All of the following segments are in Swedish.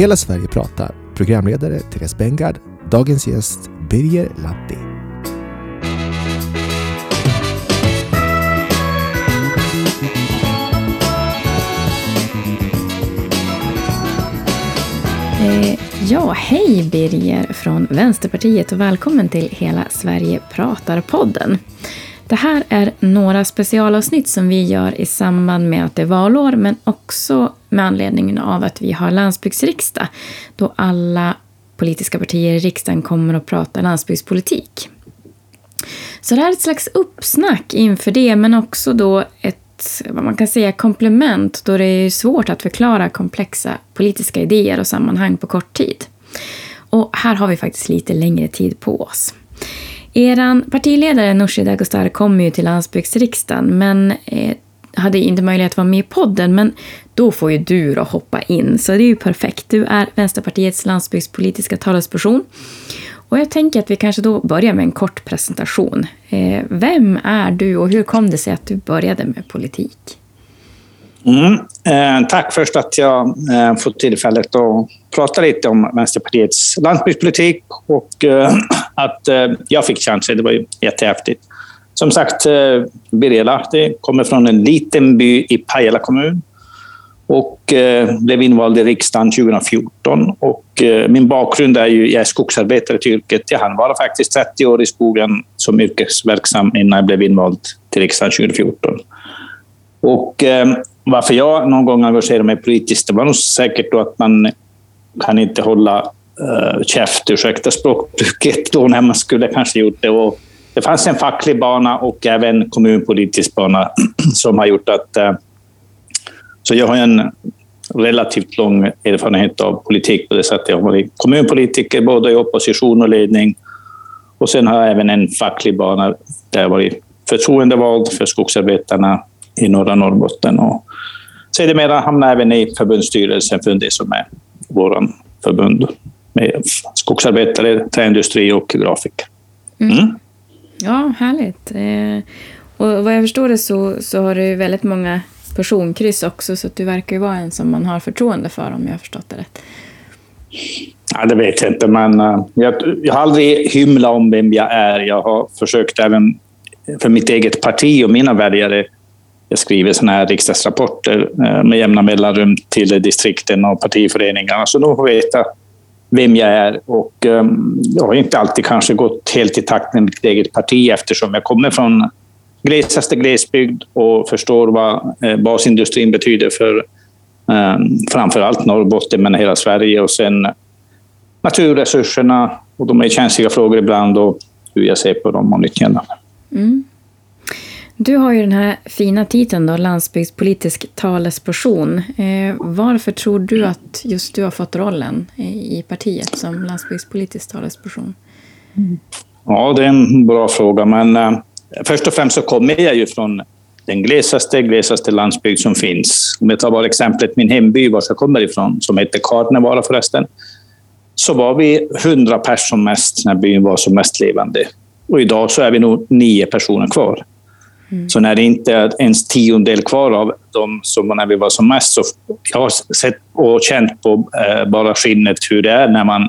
Hela Sverige pratar. Programledare Therese Bengard. Dagens gäst Birger Lahti. Eh, ja, hej Birger från Vänsterpartiet och välkommen till Hela Sverige pratar-podden. Det här är några specialavsnitt som vi gör i samband med att det är valår men också med anledning av att vi har landsbygdsriksdag då alla politiska partier i riksdagen kommer att prata landsbygdspolitik. Så det här är ett slags uppsnack inför det men också då ett vad man kan säga komplement då det är svårt att förklara komplexa politiska idéer och sammanhang på kort tid. Och här har vi faktiskt lite längre tid på oss. Er partiledare Nooshi Dadgostar kommer ju till landsbygdsriksdagen men eh, hade inte möjlighet att vara med i podden. Men då får ju du då hoppa in, så det är ju perfekt. Du är Vänsterpartiets landsbygdspolitiska talesperson. Och jag tänker att vi kanske då börjar med en kort presentation. Eh, vem är du och hur kom det sig att du började med politik? Mm. Eh, tack först att jag eh, fått tillfället att prata lite om Vänsterpartiets landsbygdspolitik och eh, att eh, jag fick chansen. Det var ju jättehäftigt. Som sagt, eh, Birger Lahti kommer från en liten by i Pajala kommun och blev invald i riksdagen 2014. Och, min bakgrund är ju, jag är skogsarbetare till yrket. Jag hann vara faktiskt 30 år i skogen som yrkesverksam innan jag blev invald till riksdagen 2014. Och varför jag någon gång engagerade mig politiskt, det var nog säkert då att man kan inte hålla uh, käft, ursäkta språkbruket, då när man skulle kanske gjort det. Och det fanns en facklig bana och även kommunpolitisk bana som har gjort att... Uh, så jag har en relativt lång erfarenhet av politik på det sättet. Jag har varit kommunpolitiker både i opposition och ledning. Och sen har jag även en facklig bana där jag varit förtroendevald för skogsarbetarna i norra Norrbotten. Och sedermera hamnade jag även i förbundsstyrelsen för det som är vår förbund med skogsarbetare, träindustri och grafiker. Mm. Mm. Ja, härligt. Eh, och vad jag förstår det så, så har du väldigt många personkryss också, så du verkar ju vara en som man har förtroende för, om jag har förstått det rätt. Ja, det vet jag inte, men uh, jag, jag har aldrig hymlat om vem jag är. Jag har försökt även för mitt eget parti och mina väljare jag skriver såna här riksdagsrapporter eh, med jämna mellanrum till distrikten och partiföreningarna, så de får veta vem jag är. Och ehm, jag har inte alltid kanske gått helt i takt med mitt eget parti eftersom jag kommer från glesaste glesbygd och förstår vad eh, basindustrin betyder för ehm, framför allt Norrbotten, men hela Sverige. Och sen naturresurserna, och de är känsliga frågor ibland, och hur jag ser på dem och nyttjandet. Mm. Du har ju den här fina titeln då, landsbygdspolitisk talesperson. Eh, varför tror du att just du har fått rollen i partiet som landsbygdspolitisk talesperson? Ja, det är en bra fråga, men eh, Först och främst så kommer jag ju från den glesaste, glesaste landsbygd som finns. Om jag tar bara exemplet min hemby, var jag kommer ifrån, som heter Karnevara förresten, så var vi hundra personer som mest när byn var som mest levande. Och idag så är vi nog nio personer kvar. Mm. Så när det inte är ens tiondel kvar av dem som när vi var som mest, så jag har sett och känt på eh, bara skinnet hur det är när man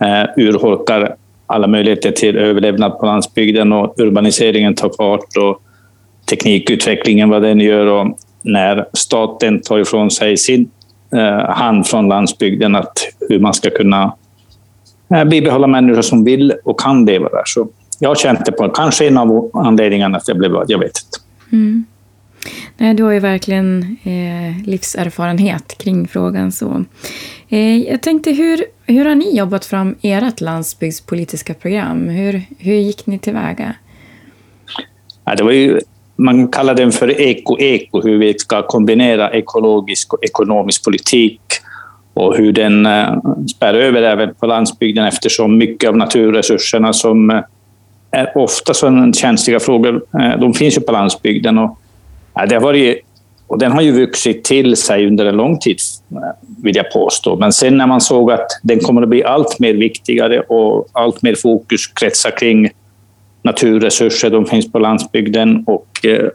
eh, urholkar alla möjligheter till överlevnad på landsbygden och urbaniseringen tar fart och teknikutvecklingen vad den gör och när staten tar ifrån sig sin eh, hand från landsbygden att hur man ska kunna eh, bibehålla människor som vill och kan leva där. Så jag det på kanske en av anledningarna att jag blev jag vet inte. Mm. Nej, du har ju verkligen eh, livserfarenhet kring frågan. så. Eh, jag tänkte, hur, hur har ni jobbat fram ert landsbygdspolitiska program? Hur, hur gick ni tillväga? Ja, det var ju, man kallar den för eko-eko, hur vi ska kombinera ekologisk och ekonomisk politik och hur den eh, spär över även på landsbygden eftersom mycket av naturresurserna som eh, är ofta sådana känsliga frågor, eh, de finns ju på landsbygden. Och, ja, det har varit och den har ju vuxit till sig under en lång tid, eh, vill jag påstå. Men sen när man såg att den kommer att bli allt mer viktigare och allt mer fokus kretsar kring naturresurser, de finns på landsbygden. Och eh,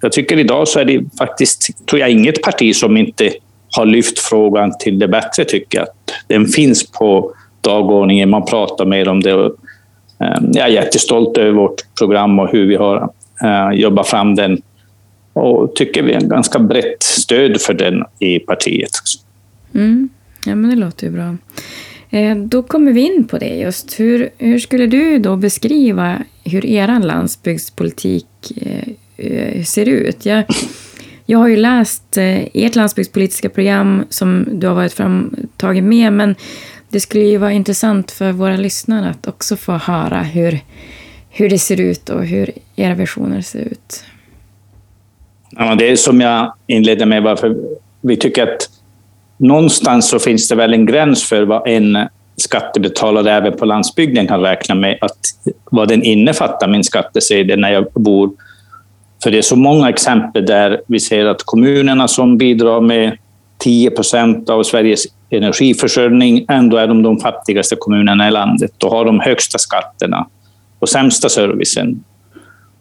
jag tycker idag så är det faktiskt, tror jag, inget parti som inte har lyft frågan till det bättre, tycker jag. Att den finns på dagordningen, man pratar mer om det. Ehm, jag är jättestolt över vårt program och hur vi har eh, jobbat fram den och tycker vi har ganska brett stöd för den i partiet. Mm. Ja, men det låter ju bra. Eh, då kommer vi in på det just. Hur, hur skulle du då beskriva hur er landsbygdspolitik eh, ser ut? Jag, jag har ju läst ert landsbygdspolitiska program som du har varit framtagen med, men det skulle ju vara intressant för våra lyssnare att också få höra hur, hur det ser ut och hur era visioner ser ut. Ja, det är som jag inledde med, varför vi tycker att någonstans så finns det väl en gräns för vad en skattebetalare även på landsbygden kan räkna med att vad den innefattar, min skattesedel, när jag bor. För det är så många exempel där vi ser att kommunerna som bidrar med 10 procent av Sveriges energiförsörjning, ändå är de de fattigaste kommunerna i landet och har de högsta skatterna och sämsta servicen.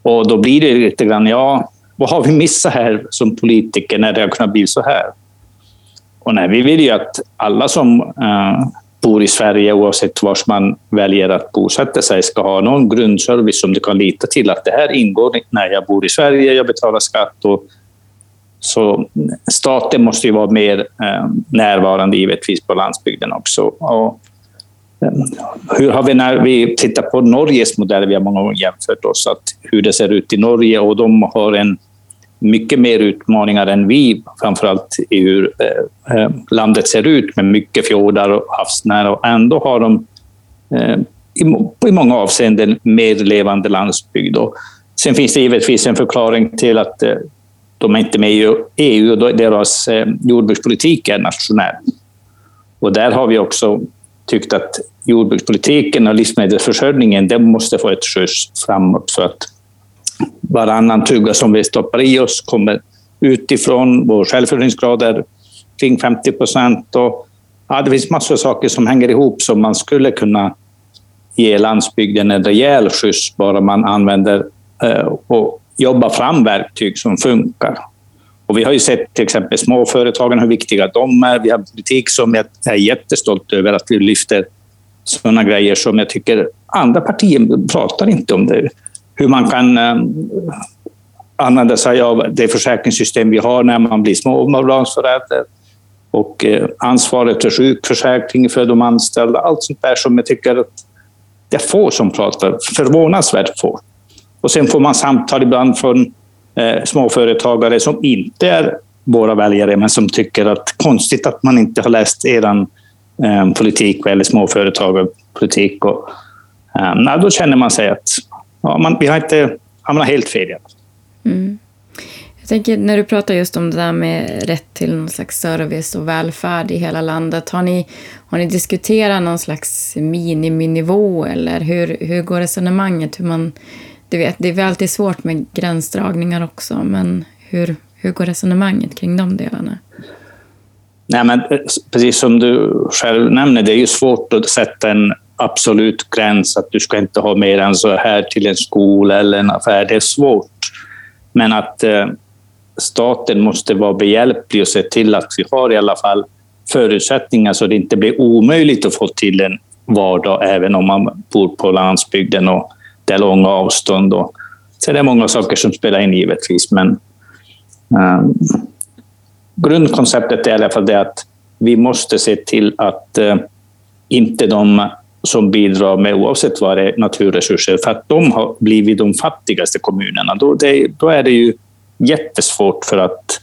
Och då blir det lite grann, ja, vad har vi missat här som politiker när det har kunnat bli så här? Och nej, vi vill ju att alla som uh, bor i Sverige, oavsett var man väljer att bosätta sig, ska ha någon grundservice som du kan lita till att det här ingår när jag bor i Sverige, jag betalar skatt. Och, så staten måste ju vara mer eh, närvarande givetvis på landsbygden också. Och, eh, hur har vi när vi tittar på Norges modell, vi har många gånger jämfört oss, att hur det ser ut i Norge och de har en mycket mer utmaningar än vi, framförallt i hur eh, landet ser ut med mycket fjordar och havsnära. Och ändå har de i, många avseenden mer levande landsbygd. Och sen finns det givetvis en förklaring till att de är inte med i EU och deras eh, jordbrukspolitik är nationell. Och där har vi också tyckt att jordbrukspolitiken och livsmedelsförsörjningen det måste få ett skjuts framåt för att varannan tugga som vi stoppar i oss kommer utifrån. Vår självförsörjningsgrad är kring 50 procent. Ja, det finns massor av saker som hänger ihop som man skulle kunna ge landsbygden en rejäl skjuts bara man använder eh, och Jobba fram verktyg som funkar. Och vi har ju sett till exempel småföretagen, hur viktiga de är. Vi har politik som jag är jättestolt över att vi lyfter sådana grejer som jag tycker andra partier pratar inte om. det hur man kan eh, använda sig av det försäkringssystem vi har när man blir småbarnsförälder och eh, ansvaret för sjukförsäkring för de anställda. Allt sånt där som jag tycker att det är få som pratar, förvånansvärt få. Och sen får man samtal ibland från eh, småföretagare som inte är våra väljare, men som tycker att konstigt att man inte har läst er eh, politik eller småföretagarpolitik. Och, eh, då känner man sig att ja, man, vi har inte hamnat helt fel. Mm. Jag tänker när du pratar just om det där med rätt till någon slags service och välfärd i hela landet. Har ni, har ni diskuterat någon slags miniminivå eller hur, hur går resonemanget? Hur man, du vet, det är alltid svårt med gränsdragningar också, men hur, hur går resonemanget kring de delarna? Nej, men eh, precis som du själv nämner, det är ju svårt att sätta en absolut gräns att du ska inte ha mer än så här till en skola eller en affär. Det är svårt. Men att eh, staten måste vara behjälplig och se till att vi har i alla fall förutsättningar så det inte blir omöjligt att få till en vardag även om man bor på landsbygden och det är långa avstånd. Och, så det är många saker som spelar in givetvis, men um, grundkonceptet är i alla fall det att vi måste se till att uh, inte de som bidrar med oavsett vad det är naturresurser, för att de har blivit de fattigaste kommunerna. Då, det, då är det ju jättesvårt för att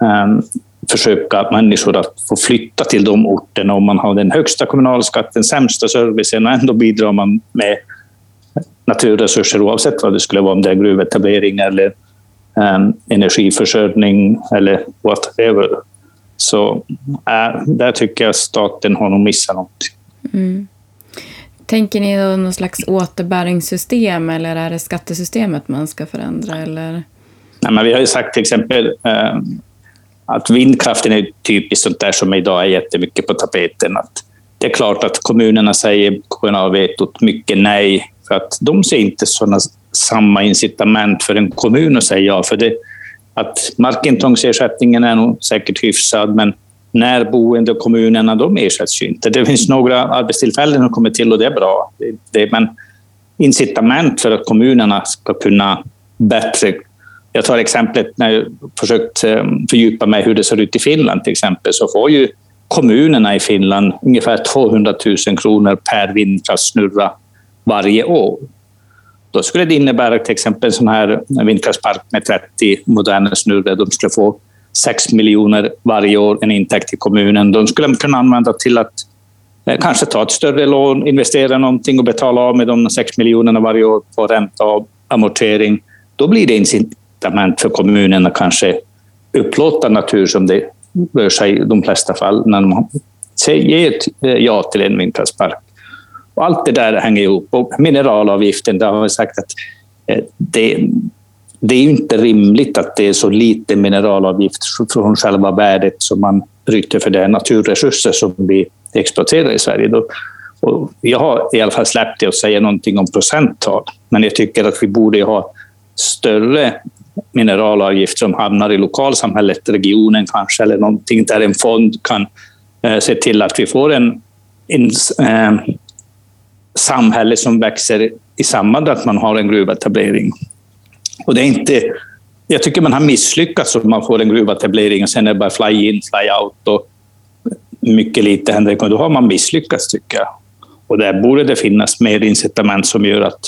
um, försöka människor att få flytta till de orterna om man har den högsta kommunalskatten, sämsta servicen och ändå bidrar man med naturresurser oavsett vad det skulle vara, om det är gruvetablering eller um, energiförsörjning eller whatever. Så äh, där tycker jag staten har nog missat något. Mm. Tänker ni då någon slags återbäringssystem eller är det skattesystemet man ska förändra? Eller? Nej, men vi har ju sagt till exempel eh, att vindkraften är typiskt sånt där som idag är jättemycket på tapeten. Att det är klart att kommunerna säger kommunalvetot mycket nej, för att de ser inte såna, samma incitament för en kommun att säga ja. För det, att markintrångsersättningen är nog säkert hyfsad, men närboende och kommunerna, de ersätts ju inte. Det finns några arbetstillfällen som kommer till och det är bra. Det, det, men incitament för att kommunerna ska kunna bättre jag tar exemplet när jag försökt ehm, fördjupa mig hur det ser ut i Finland till exempel, så får ju kommunerna i Finland ungefär 200 000 kronor per vindkraftssnurra varje år. Då skulle det innebära till exempel en sån här vindkraftspark med 30 moderna snurror, de skulle få 6 miljoner varje år, en intäkt till kommunen. De skulle kunna använda till att eh, kanske ta ett större lån, investera någonting och betala av med de 6 miljonerna varje år på ränta och amortering. Då blir det incitament för kommunen att kanske upplåta natur som det rör sig i de flesta fall när man säger eh, ja till en vindkraftspark. Och allt det där hänger ihop. Och mineralavgiften, där har vi sagt att eh, det, det är inte rimligt att det är så lite mineralavgift från själva värdet som man bryter för det naturresurser som vi exploaterar i Sverige. Och jag har i alla fall släppt det att säga någonting om procenttal, men jag tycker att vi borde ha större mineralavgift som hamnar i lokalsamhället, regionen kanske, eller någonting där en fond kan eh, se till att vi får en, en eh, samhälle som växer i samband med att man har en gruvetablering. Och det är inte, jag tycker man har misslyckats om man får en gruvetablering och sen är det bara fly in, fly out och mycket lite händer. Då har man misslyckats, tycker jag. Och där borde det finnas mer incitament som gör att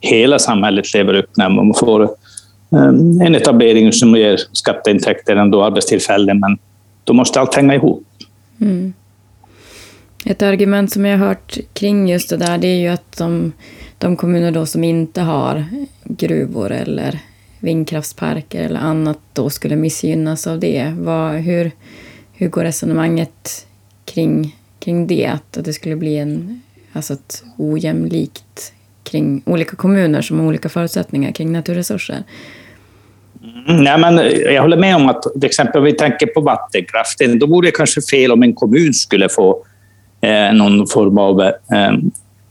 hela samhället lever upp när man får eh, en etablering som ger skatteintäkter och arbetstillfällen. Men då måste allt hänga ihop. Mm. Ett argument som jag har hört kring just det där det är ju att de, de kommuner då som inte har gruvor eller vindkraftsparker eller annat då skulle missgynnas av det. Vad, hur, hur går resonemanget kring, kring det? Att, att det skulle bli en, alltså ett ojämlikt kring olika kommuner som har olika förutsättningar kring naturresurser? Mm, nej, men jag håller med om att till exempel om vi tänker på vattenkraften, då vore det kanske fel om en kommun skulle få Eh, någon form av eh,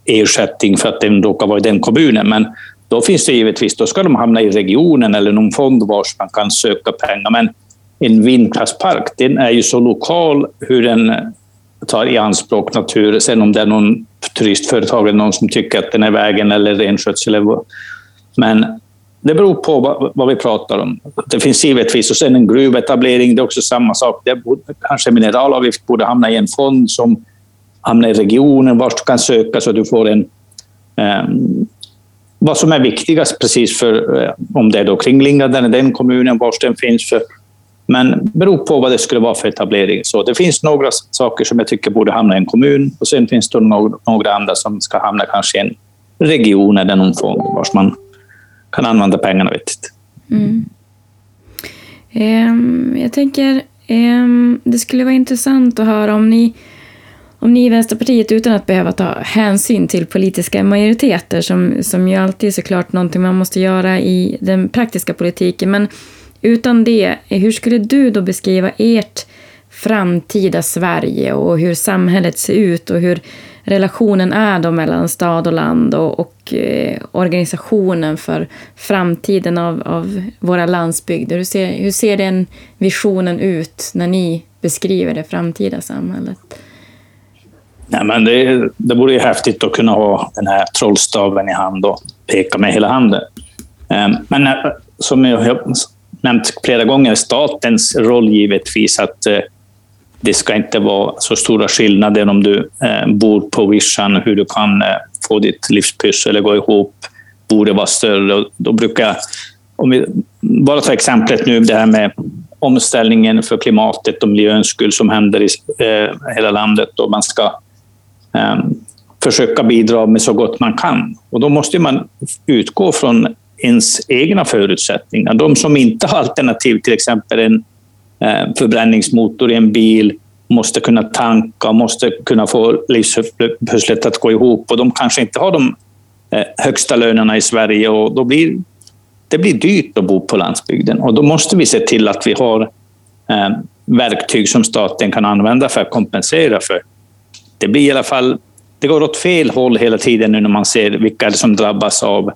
ersättning för att den råkar vara i den kommunen. Men då finns det givetvis, då ska de hamna i regionen eller någon fond vars man kan söka pengar. Men en vindkraftspark, den är ju så lokal hur den tar i anspråk natur. Sen om det är någon turistföretag eller någon som tycker att den är vägen eller renskötsel. Men det beror på vad, vad, vi pratar om. Det finns givetvis, och sen en gruvetablering, det är också samma sak. Det borde, kanske mineralavgift borde hamna i en fond som hamna i regionen, vart du kan söka så du får en... Um, vad som är viktigast precis för eh, om det är då kringliggande den kommunen, var den finns. För, men beror på vad det skulle vara för etablering. Så det finns några saker som jag tycker borde hamna i en kommun och sen finns det några, några andra som ska hamna kanske i en region eller någon form, vars man kan använda pengarna vettigt. Mm. Um, jag tänker, um, det skulle vara intressant att höra om ni om ni i Vänsterpartiet utan att behöva ta hänsyn till politiska majoriteter som, som ju alltid är såklart någonting man måste göra i den praktiska politiken. Men utan det, hur skulle du då beskriva ert framtida Sverige och hur samhället ser ut och hur relationen är då mellan stad och land och, och eh, organisationen för framtiden av, av våra landsbygder. Hur ser, hur ser den visionen ut när ni beskriver det framtida samhället? Nej, men det, det vore ju häftigt att kunna ha den här trollstaven i hand och peka med hela handen. Ehm, men eh, som jag har nämnt flera gånger, statens roll givetvis att eh, det ska inte vara så stora skillnader om du eh, bor på vischan, hur du kan få ditt livspussel att gå ihop, borde vara större. Då brukar jag, om vi bara tar exemplet nu, det här med omställningen för klimatet och miljöns skull som händer i hela landet och man ska Ehm, försöka bidra med så gott man kan. Och då måste man utgå från ens egna förutsättningar. De som inte har alternativ, till exempel en ehm, förbränningsmotor i en bil, måste kunna tanka, måste kunna få livspusslet att gå ihop och de kanske inte har de eh, högsta lönerna i Sverige och då blir det blir dyrt att bo på landsbygden och då måste vi se till att vi har ehm, verktyg som staten kan använda för att kompensera för det blir i alla fall, det går åt fel håll hela tiden nu när man ser vilka som drabbas av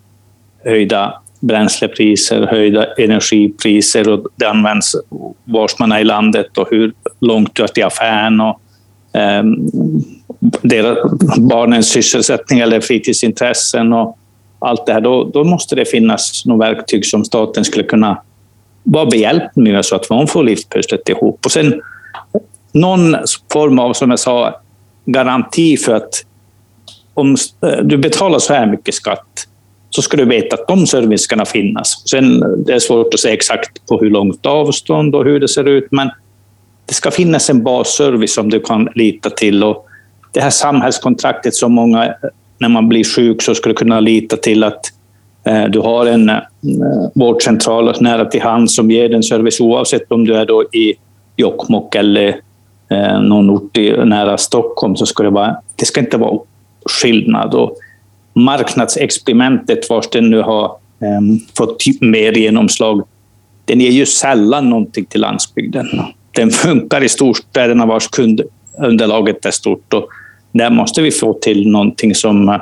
höjda bränslepriser, höjda energipriser och det används vars man är i landet och hur långt du är till affären och eh, deras, barnens sysselsättning eller fritidsintressen och allt det här. Då, då måste det finnas något verktyg som staten skulle kunna vara behjälplig med så att man får livspusslet ihop. Och sen någon form av, som jag sa, garanti för att om eh, du betalar så här mycket skatt så ska du veta att de servicerna ska finnas. Sen det är svårt att säga exakt på hur långt avstånd och hur det ser ut, men det ska finnas en basservice som du kan lita till. Och det här samhällskontraktet som många, eh, när man blir sjuk, så ska du kunna lita till att eh, du har en vårdcentral nära till hands som ger den service oavsett om du är då i Jokkmokk eller eh, någon ort i, nära Stockholm. Så ska det, vara, det ska inte vara skillnad. Och marknadsexperimentet, vars den nu har um, fått mer genomslag, den ger ju sällan någonting till landsbygden. Den funkar i storstäderna vars kundunderlaget är stort. Och där måste vi få till någonting som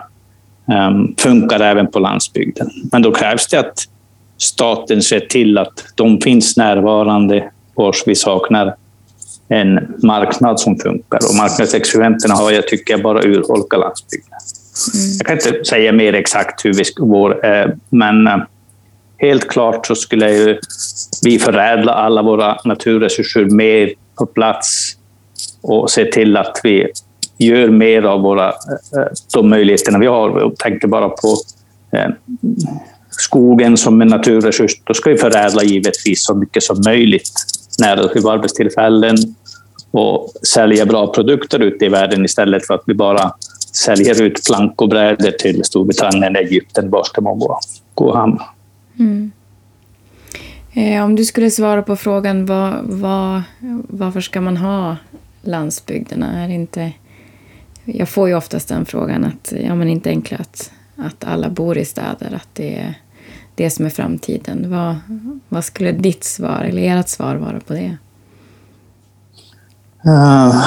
um, funkar även på landsbygden. Men då krävs det att staten ser till att de finns närvarande vars vi saknar en marknad som funkar. Och marknadsexperimenten har jag tycker bara urholkat landsbygden. Mm. Jag kan inte säga mer exakt hur vi går, eh, men eh, helt klart så skulle ju vi förädla alla våra naturresurser mer på plats och se till att vi gör mer av våra, eh, de möjligheterna vi har. Jag tänker bara på skogen som en naturresurs. Då ska vi förädla givetvis så mycket som möjligt nära till arbetstillfällen och sälja bra produkter ute i världen istället för att vi bara säljer ut plank och brädor till Storbritannien, Egypten, vart det må gå, och. Mm. Eh, om du skulle svara på frågan var, var, varför ska man ha landsbygderna? Är inte, jag får ju oftast den frågan att ja, men inte enkelt att, att alla bor i städer, att det är det som är framtiden. Vad, vad skulle ditt svar, eller ert svar vara på det? Uh,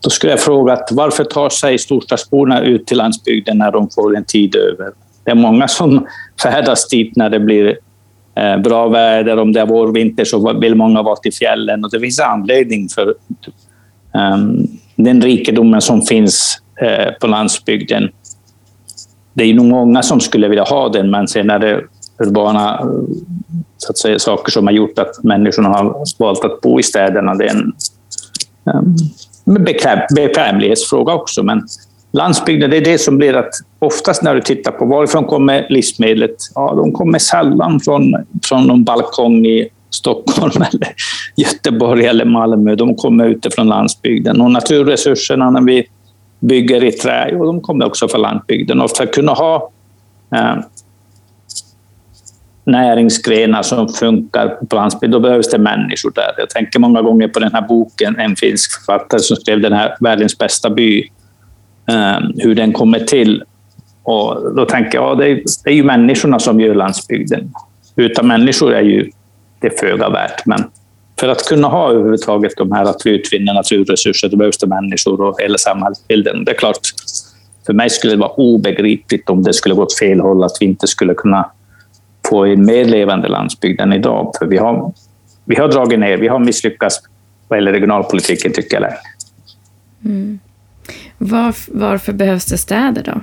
då skulle jag fråga varför tar sig storstadsborna ut till landsbygden när de får en tid över? Det är många som färdas dit när det blir eh, bra väder. Om det är vår vinter så vill många vara till fjällen. Och det finns anledning för um, den rikedomen som finns uh, på landsbygden. Det är nog många som skulle vilja ha den, men sen är det urbana så att säga, saker som har gjort att människorna har valt att bo i städerna. Det är en um, bekvämlighetsfråga också. Men landsbygden, det är det som blir att oftast när du tittar på varifrån kommer livsmedlet? Ja, de kommer sällan från, från någon balkong i Stockholm eller Göteborg eller Malmö. De kommer utifrån landsbygden. Och naturresurserna när vi bygger i trä, jo, de kommer också från landsbygden. Och för att kunna ha eh, näringsgrenar som funkar på landsbygden, då behövs det människor där. Jag tänker många gånger på den här boken, en finsk författare som skrev den här Världens bästa by, ehm, hur den kommer till. Och då tänker jag, ja, det är, det är ju människorna som gör landsbygden. Utan människor är ju det föga värt. Men för att kunna ha överhuvudtaget de här att vi utvinner naturresurser, då behövs det människor och hela samhällsbilden. Det är klart, för mig skulle det vara obegripligt om det skulle gå åt fel håll, att vi inte skulle kunna få en mer levande landsbygd än idag. För vi har, vi har dragit ner, vi har misslyckats vad gäller regionalpolitiken tycker jag. Mm. Var, varför behövs det städer då?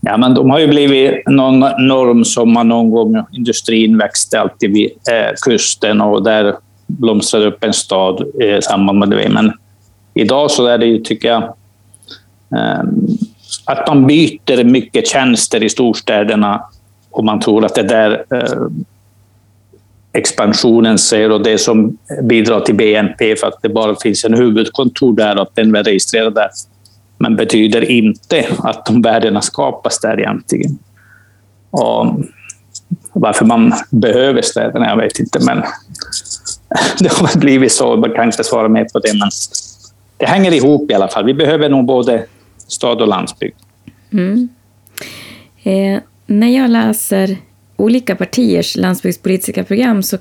Ja, men de har ju blivit någon norm som man någon gång, industrin växte alltid vid eh, kusten och där blomstrade upp en stad i samband med det. Men idag så är det ju, tycker jag, eh, att man byter mycket tjänster i storstäderna och man tror att det där eh, expansionen ser och det som bidrar till BNP för att det bara finns en huvudkontor där och att den är registrerad där. Men betyder inte att de värdena skapas där egentligen. Och varför man behöver städerna, jag vet inte, men det har blivit så. Man kan inte svara mer på det, men det hänger ihop i alla fall. Vi behöver nog både stad och landsbygd. Mm. Eh, när jag läser olika partiers landsbygdspolitiska program så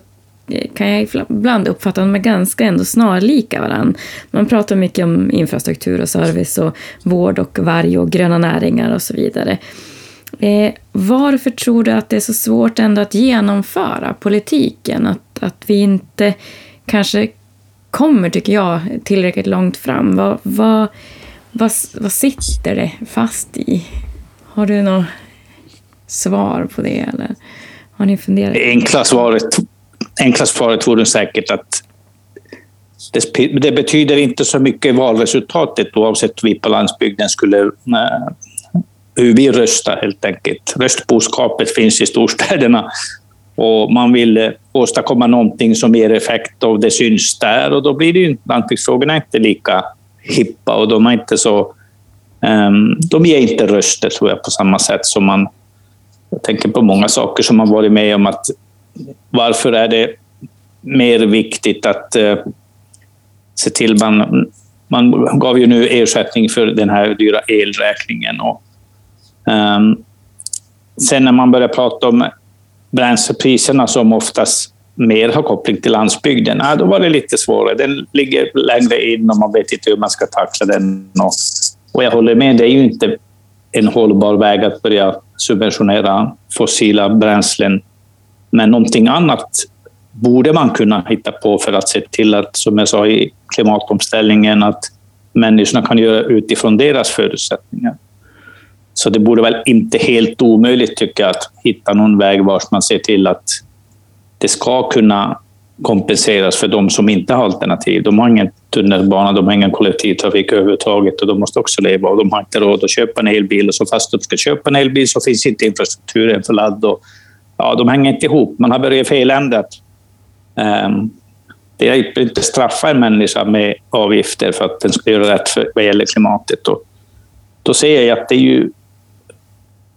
eh, kan jag ibland uppfatta att de är ganska ändå snarlika varandra. Man pratar mycket om infrastruktur och service och vård och varg och gröna näringar och så vidare. Eh, varför tror du att det är så svårt ändå att genomföra politiken? Att, att vi inte kanske kommer, tycker jag, tillräckligt långt fram. Vad, vad, vad, vad sitter det fast i? Har du något svar på det? Eller har ni funderat? Det enkla svaret, enkla svaret vore säkert att det, det, betyder inte så mycket valresultatet oavsett vi på landsbygden skulle eh, hur vi röstar helt enkelt. Röstboskapet finns i storstäderna och man vill eh, åstadkomma någonting som ger effekt och det syns där och då blir det ju landsbygdsfrågorna inte lika hippa och de är inte så... Um, de ger inte röster tror jag på samma sätt som man... Jag tänker på många saker som man varit med om att varför är det mer viktigt att eh, se till man man gav ju nu ersättning för den här dyra elräkningen. Och, um, sen när man börjar prata om bränslepriserna som oftast mer har koppling till landsbygden, ja, då var det lite svårare. Den ligger längre in och man vet inte hur man ska tackla den. Och, och jag håller med, det är ju inte en hållbar väg att börja subventionera fossila bränslen. Men någonting annat borde man kunna hitta på för att se till att, som jag sa i klimatomställningen, att människorna kan göra utifrån deras förutsättningar. Så det borde väl inte helt omöjligt, tycker jag, att hitta någon väg vars man ser till att det ska kunna kompenseras för de som inte har alternativ. De har ingen tunnelbana, de har ingen kollektivtrafik överhuvudtaget och de måste också leva och de har inte råd att köpa en elbil. Och så fast de ska köpa en elbil så finns inte infrastrukturen för ladd. Och, ja, de hänger inte ihop. Man har börjat fel. Um, det är inte att straffa en människa med avgifter för att den ska göra rätt för, vad gäller klimatet. Och då ser jag att det är ju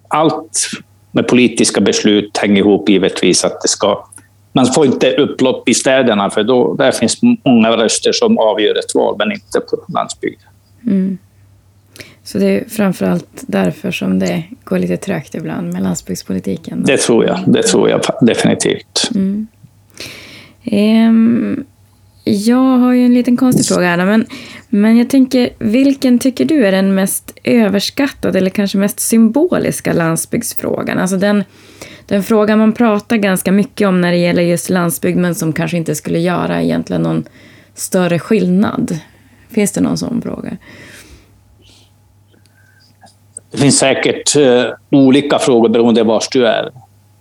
allt med politiska beslut hänger ihop givetvis att det ska man får inte upplopp i städerna för då, där finns många röster som avgör ett val, men inte på landsbygden. Mm. Så det är framförallt därför som det går lite trögt ibland med landsbygdspolitiken? Det tror jag, det tror jag definitivt. Mm. Um, jag har ju en liten konstig fråga här, men, men jag tänker, vilken tycker du är den mest överskattade eller kanske mest symboliska landsbygdsfrågan? Alltså den, den fråga man pratar ganska mycket om när det gäller just landsbygd, men som kanske inte skulle göra egentligen någon större skillnad. Finns det någon sån fråga? Det finns säkert uh, olika frågor beroende på var du är.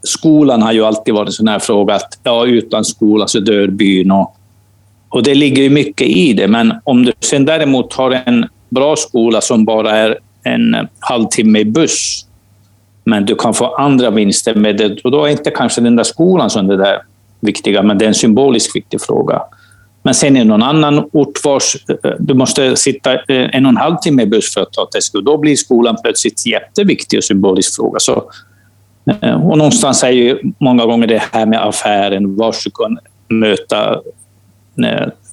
Skolan har ju alltid varit en sån här fråga att ja, utan skola så dör byn. Och och det ligger ju mycket i det, men om du sen däremot har en bra skola som bara är en halvtimme i buss, men du kan få andra vinster med det, och då är inte kanske den där skolan som det där viktiga, men det är en symboliskt viktig fråga. Men sen i någon annan ort vars eh, du måste sitta eh, en och en halv timme i buss för att ta test, då blir skolan plötsligt jätteviktig och symbolisk fråga. Så, eh, och någonstans är ju många gånger det här med affären, var du kan möta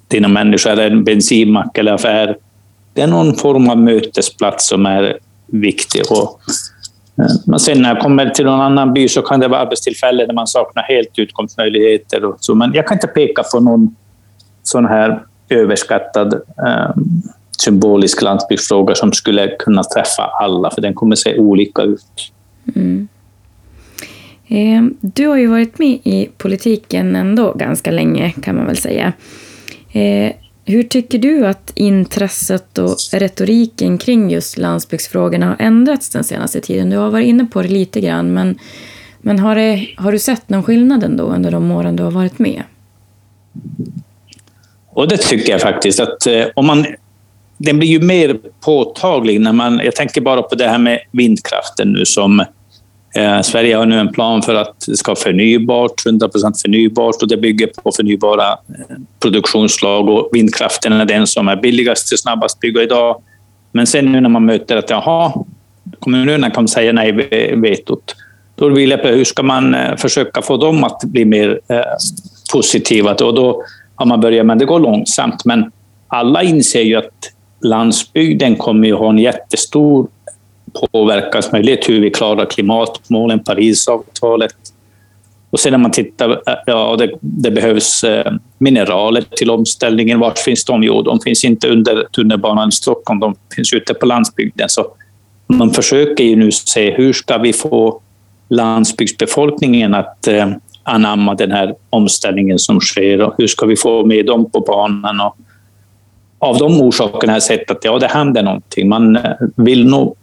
dina människor, eller en bensinmack eller affär. Det är någon form av mötesplats som är viktig. Och, Eh, men sen när jag kommer till någon annan by så kan det vara arbetstillfällen där man saknar helt utkomstmöjligheter. Och så. Men jag kan inte peka på någon sån här överskattad eh, symbolisk landsbygdsfråga som skulle kunna träffa alla, för den kommer se olika ut. Mm. Eh, du har ju varit med i politiken ändå ganska länge kan man väl säga. Eh, hur tycker du att intresset och retoriken kring just landsbygdsfrågorna har ändrats den senaste tiden? Du har varit inne på det lite grann, men, men har, det, har du sett någon skillnad ändå under de åren du har varit med? Och det tycker jag faktiskt. att eh, om man, Den blir ju mer påtaglig när man... Jag tänker bara på det här med vindkraften nu som Eh, Sverige har nu en plan för att det ska vara förnybart, 100% förnybart och det bygger på förnybara eh, produktionsslag och vindkraften är den som är billigast och snabbast att bygga idag. Men sen nu när man möter att jaha, kommunerna kan säga nej vetot, då vill jag på hur ska man eh, försöka få dem att bli mer eh, positiva? Och då har man börjat, men det går långsamt. Men alla inser ju att landsbygden kommer att ha en jättestor påverkansmöjlighet, hur vi klarar klimatmålen, Parisavtalet. Och sen när man tittar, eh, ja, det, det behövs eh, mineraler till omställningen. Var finns de? Jo, de finns inte under tunnelbanan i Stockholm, de finns ute på landsbygden. Så man försöker ju nu se hur ska vi få landsbygdsbefolkningen att eh, anamma den här omställningen som sker och hur ska vi få med dem på banan. Och av de orsakerna har jag sett att ja, det händer någonting. Man eh, vill nog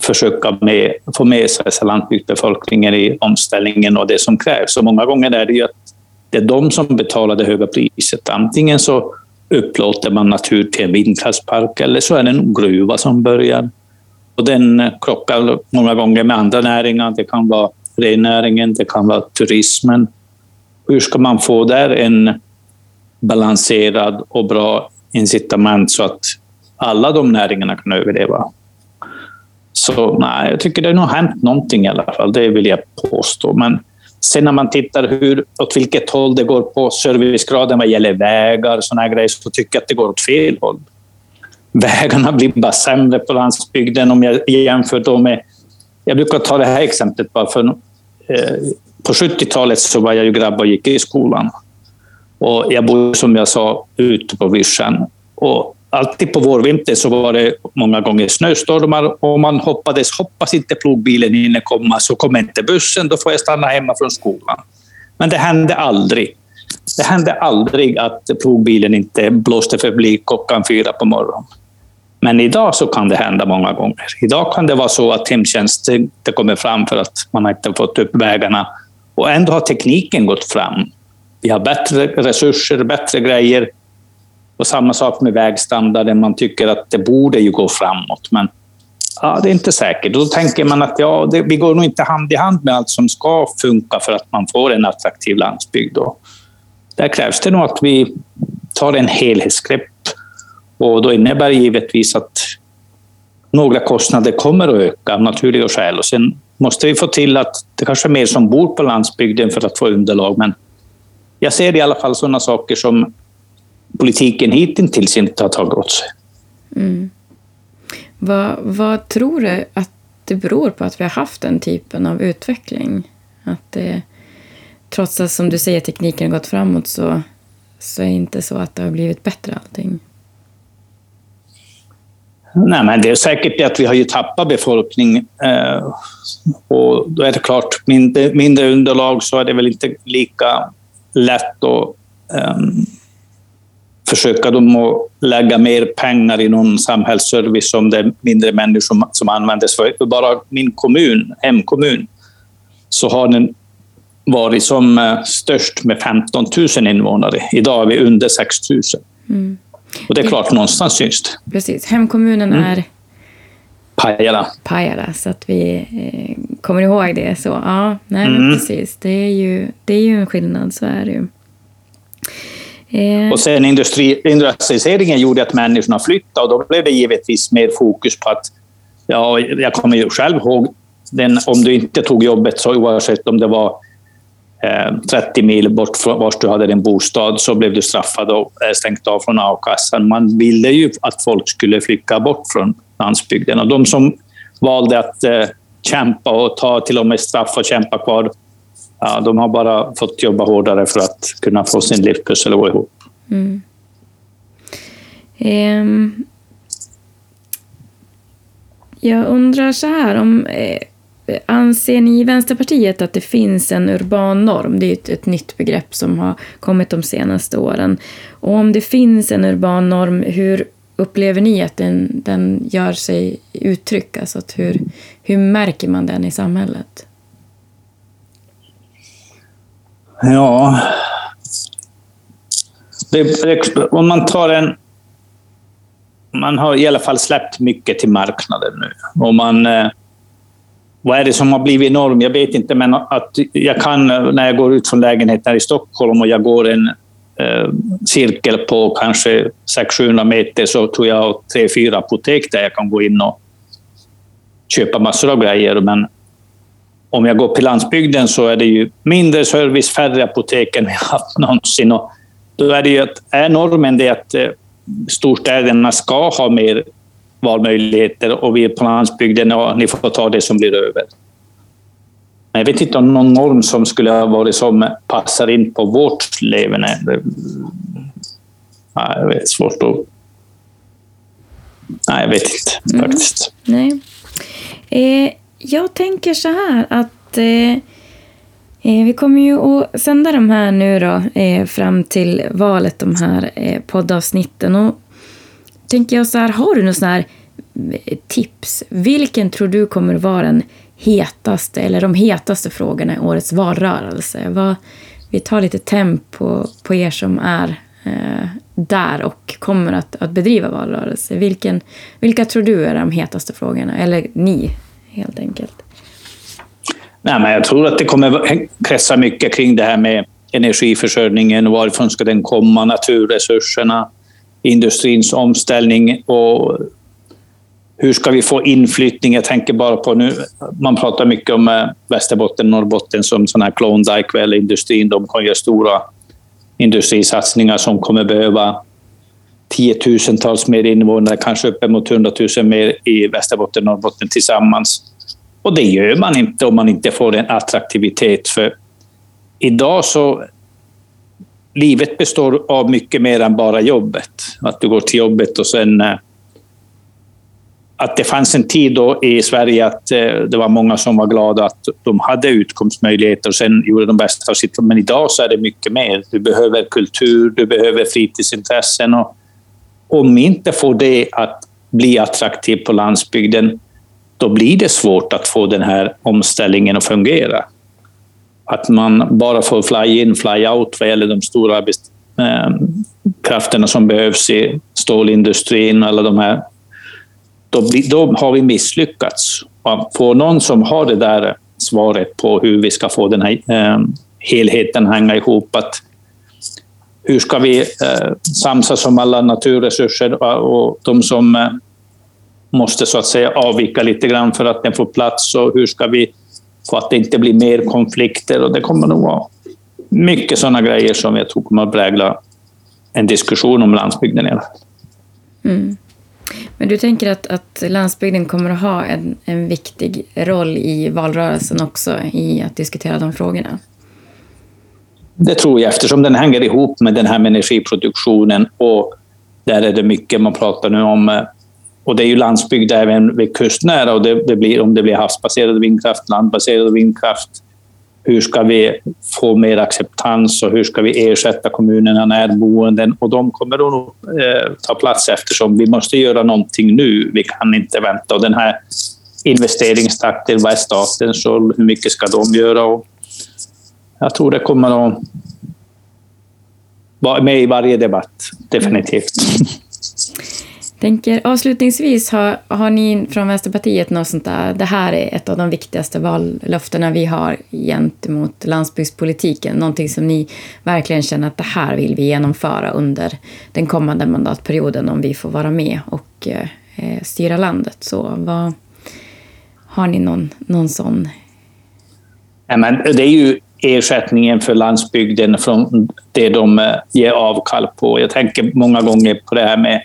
försöka med, få med sig landsbygdsbefolkningen i omställningen och det som krävs. Så många gånger är det ju att det är de som betalar det höga priset. Antingen så upplåter man natur till en vindkraftspark eller så är det en gruva som börjar. Och den krockar många gånger med andra näringar. Det kan vara rennäringen, det kan vara turismen. Hur ska man få där en balanserad och bra incitament så att alla de näringarna kan överleva? Så nej, jag tycker det har nog hänt någonting i alla fall, det vill jag påstå. Men sen när man tittar hur, åt vilket håll det går på servicegraden vad gäller vägar och såna grejer, så tycker jag att det går åt fel håll. Vägarna blir bara sämre på landsbygden om jag jämför då med... Jag brukar ta det här exemplet bara för... Eh, på 70-talet så var jag ju grabb och gick i skolan. Och jag bodde, som jag sa, ute på vischan. Och alltid på vårvintern så var det många gånger snöstormar och man hoppades, hoppas inte plogbilen hinner komma så kommer inte bussen, då får jag stanna hemma från skolan. Men det hände aldrig. Det hände aldrig att plogbilen inte blåste förbi klockan fyra på morgonen. Men idag så kan det hända många gånger. Idag kan det vara så att hemtjänsten inte kommer fram för att man inte fått upp vägarna. Och ändå har tekniken gått fram. Vi har bättre resurser, bättre grejer. Och samma sak med vägstandarden. Man tycker att det borde ju gå framåt, men ja, det är inte säkert. Då tänker man att ja, det, vi går nog inte hand i hand med allt som ska funka för att man får en attraktiv landsbygd. Då. Där krävs det nog att vi tar en helhetsgrepp. Och då innebär det givetvis att några kostnader kommer att öka av naturliga skäl. Och sen måste vi få till att det kanske är mer som bor på landsbygden för att få underlag. Men jag ser i alla fall sådana saker som politiken hittills inte har tagit åt sig. Mm. Vad, vad tror du att det beror på att vi har haft den typen av utveckling? Att det, trots att som du säger tekniken har gått framåt så, så är det inte så att det har blivit bättre allting. Nej, men det är säkert det att vi har ju tappat befolkning. Eh, och då är det klart, mindre, mindre underlag så är det väl inte lika lätt att um, försöka dem att lägga mer pengar i någon samhällsservice som det är mindre människor som, som användes för. Bara min kommun, hemkommun, så har den varit som eh, störst med 15 000 invånare. Idag är vi under 6 000. Mm. Och det är klart, någonstans syns det. Precis. Hemkommunen mm. är? Pajala. Pajala, så att vi eh, kommer ihåg det. Så, ja, nej, mm. precis. Det är, ju, det är ju en skillnad, så är det ju. Eh. Och sen industri, industrialiseringen gjorde att människorna flyttade och då blev det givetvis mer fokus på att, ja, jag kommer ju själv ihåg, den, om du inte tog jobbet, så oavsett om det var eh, 30 mil bort från var du hade din bostad, så blev du straffad och eh, stängt av från a-kassan. Man ville ju att folk skulle flytta bort från landsbygden och de som valde att eh, kämpa och ta till och med straff och kämpa kvar ja, de har bara fått jobba hårdare för att kunna få sin livspussel att gå ihop. Mm. Eh, jag undrar så här, om, eh, anser ni i Vänsterpartiet att det finns en urban norm? Det är ett, ett nytt begrepp som har kommit de senaste åren. Och om det finns en urban norm, hur upplever ni att den, den gör sig uttryck? Alltså hur, hur märker man den i samhället? Ja... Det, om man tar en... Man har i alla fall släppt mycket till marknaden nu. Och man, eh, vad är det som har blivit norm? Jag vet inte, men att jag kan när jag går ut från lägenheten i Stockholm och jag går en eh, cirkel på kanske 600-700 meter så tror jag tre, fyra apotek där jag kan gå in och köpa massor av grejer. Men om jag går på landsbygden så är det ju mindre service, färre apotek än vi haft någonsin. Och då är det ju att, är normen det att eh, storstäderna ska ha mer valmöjligheter och vi på landsbygden, ja, ni får ta det som blir över. Men jag vet inte om någon norm som skulle ha varit som passar in på vårt leverne. Nej, det är svårt att... Nej, jag vet inte mm. faktiskt. Nej. Eh, jag tänker så här att eh, eh, vi kommer ju att sända de här nu då eh, fram till valet, de här eh, poddavsnitten. Och tänker jag så här, har du något sån här eh, tips? Vilken tror du kommer att vara den hetaste eller de hetaste frågorna i årets valrörelse? Vad, vi tar lite tempo på er som är eh, där och kommer att, att bedriva valrörelse. Vilken, vilka tror du är de hetaste frågorna? Eller ni, helt enkelt. Nej, men jag tror att det kommer kretsar mycket kring det här med energiförsörjningen, varifrån ska den komma, naturresurserna, industrins omställning och hur ska vi få inflyttning? Jag tänker bara på nu, man pratar mycket om Västerbotten Västerbotten, Norrbotten som sådana här Klondike eller industrin. De kan göra stora industrisatsningar som kommer behöva tiotusentals mer invånare, kanske uppemot 100 000 mer i Västerbotten och Norrbotten tillsammans. Och det gör man inte om man inte får en attraktivitet. För idag så... Livet består av mycket mer än bara jobbet. Att du går till jobbet och sen eh, att det fanns en tid då i Sverige att eh, det var många som var glada att de hade utkomstmöjligheter och sen gjorde de bästa av sitt Men idag så är det mycket mer. Du behöver kultur, du behöver fritidsintressen. Och om vi inte får det att bli attraktivt på landsbygden, då blir det svårt att få den här omställningen att fungera. Att man bara får fly in, fly out vad gäller de stora eh, krafterna som behövs i stålindustrin och alla de här då, då har vi misslyckats. Att få någon som har det där svaret på hur vi ska få den här eh, helheten hänga ihop. Att hur ska vi eh, samsas om alla naturresurser och de som eh, måste så att säga avvika lite grann för att den får plats och hur ska vi få att det inte blir mer konflikter och det kommer nog vara mycket sådana grejer som jag tror kommer att prägla en diskussion om landsbygden. Mm. Men du tänker att, att landsbygden kommer att ha en, en viktig roll i valrörelsen också i att diskutera de frågorna? Det tror jag eftersom den hänger ihop med den här med energiproduktionen och där är det mycket man pratar nu om. Eh, och det är ju landsbygd även vid kustnära och det, det blir, om det blir havsbaserad vindkraft, landbaserad vindkraft, hur ska vi få mer acceptans och hur ska vi ersätta kommunerna närboenden? Och de kommer att eh, ta plats eftersom vi måste göra någonting nu. Vi kan inte vänta. Och den här investeringstakten, vad är statens roll? Hur mycket ska de göra? Och jag tror det kommer att vara med i varje debatt, definitivt. Tänker, avslutningsvis, har, har ni från Vänsterpartiet något sånt där, det här är ett av de viktigaste vallöftena vi har gentemot landsbygdspolitiken, någonting som ni verkligen känner att det här vill vi genomföra under den kommande mandatperioden om vi får vara med och eh, styra landet. Så vad, har ni någon, någon sån? Ja, men det är ju ersättningen för landsbygden från det de eh, ger avkall på. Jag tänker många gånger på det här med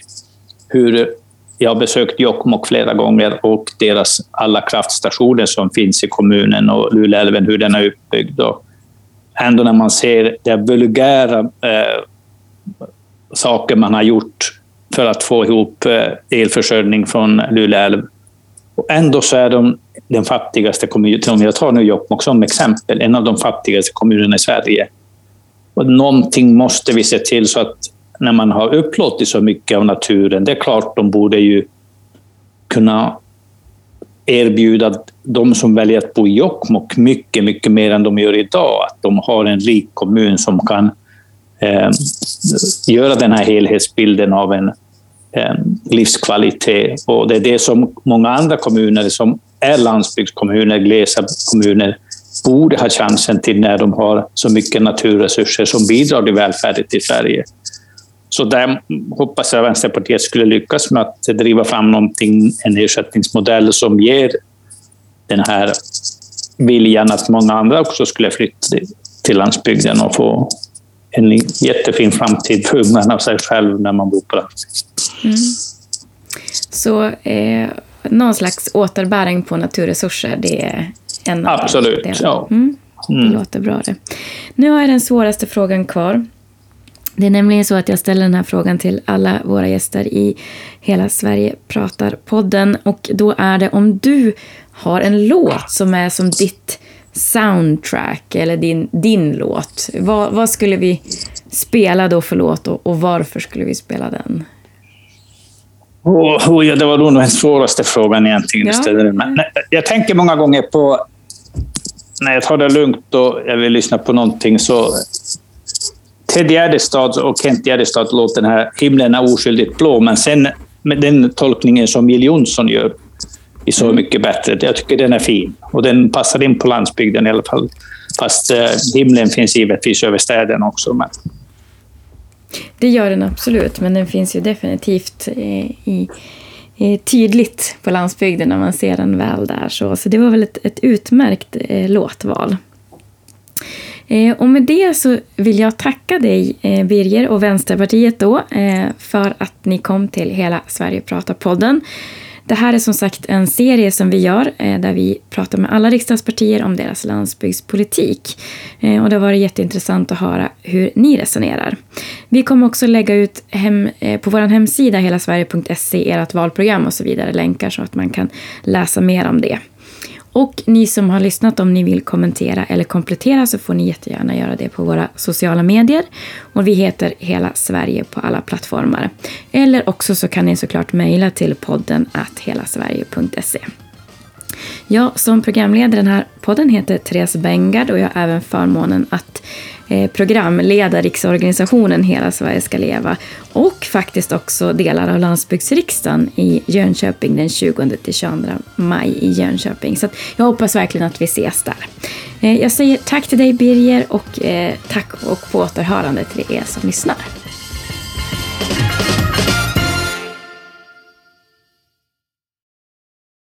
hur jag har besökt Jokkmokk flera gånger och deras alla kraftstationer som finns i kommunen och Luleälven, hur den är uppbyggd. Och ändå när man ser de vulgära eh, saker man har gjort för att få ihop eh, elförsörjning från Luleälv. Och ändå så är de den fattigaste kommunen, om jag tar nu Jokkmokk som exempel, en av de fattigaste kommunerna i Sverige. Och någonting måste vi se till så att när man har upplåtit så mycket av naturen, det är klart de borde ju kunna erbjuda de som väljer att bo i Jokkmokk mycket, mycket mer än de gör idag. Att de har en rik kommun som kan eh, göra den här helhetsbilden av en eh, livskvalitet. Och det är det som många andra kommuner som är landsbygdskommuner, glesa kommuner, borde ha chansen till när de har så mycket naturresurser som bidrar till välfärden i Sverige. Så där hoppas jag Vänsterpartiet skulle lyckas med att driva fram någonting, en ersättningsmodell som ger den här viljan att många andra också skulle flytta till landsbygden och få en jättefin framtid för ungarna och sig själv när man bor på landsbygden. Mm. Så eh, någon slags återbäring på naturresurser, det är en av Absolut, ja. Mm. Det mm. låter bra det. Nu har jag den svåraste frågan kvar. Det är nämligen så att jag ställer den här frågan till alla våra gäster i Hela Sverige pratar-podden. Och då är det om du har en låt som är som ditt soundtrack eller din, din låt. Vad, vad skulle vi spela då för låt och, och varför skulle vi spela den? Oh, oh, ja, det var nog den svåraste frågan egentligen. Ja. Ställde. Men, jag tänker många gånger på när jag tar det lugnt och jag vill lyssna på någonting så Ted Gärdestad och Kent Gärdestad låter den här Himlen är oskyldigt blå, men sen med den tolkningen som Jill Johnson gör är Så mm. mycket bättre. Jag tycker den är fin och den passar in på landsbygden i alla fall. Fast eh, himlen finns givetvis över städerna också. Men... Det gör den absolut, men den finns ju definitivt eh, i, i, tydligt på landsbygden när man ser den väl där. Så, så det var väl ett, ett utmärkt eh, låtval. Eh, och med det så vill jag tacka dig, eh, Birger och Vänsterpartiet då, eh, för att ni kom till Hela Sverige pratar-podden. Det här är som sagt en serie som vi gör eh, där vi pratar med alla riksdagspartier om deras landsbygdspolitik. Eh, och det har varit jätteintressant att höra hur ni resonerar. Vi kommer också lägga ut hem, eh, på vår hemsida helasverige.se ert valprogram och så vidare länkar så att man kan läsa mer om det. Och ni som har lyssnat, om ni vill kommentera eller komplettera så får ni jättegärna göra det på våra sociala medier. Och vi heter Hela Sverige på alla plattformar. Eller också så kan ni såklart mejla till podden att helasverige.se. Jag som programledare den här podden heter Therese Bengard och jag har även förmånen att Eh, programleda riksorganisationen Hela Sverige ska leva och faktiskt också delar av landsbygdsriksdagen i Jönköping den 20-22 maj i Jönköping. Så jag hoppas verkligen att vi ses där. Eh, jag säger tack till dig Birger och eh, tack och på återhörande till er som lyssnar.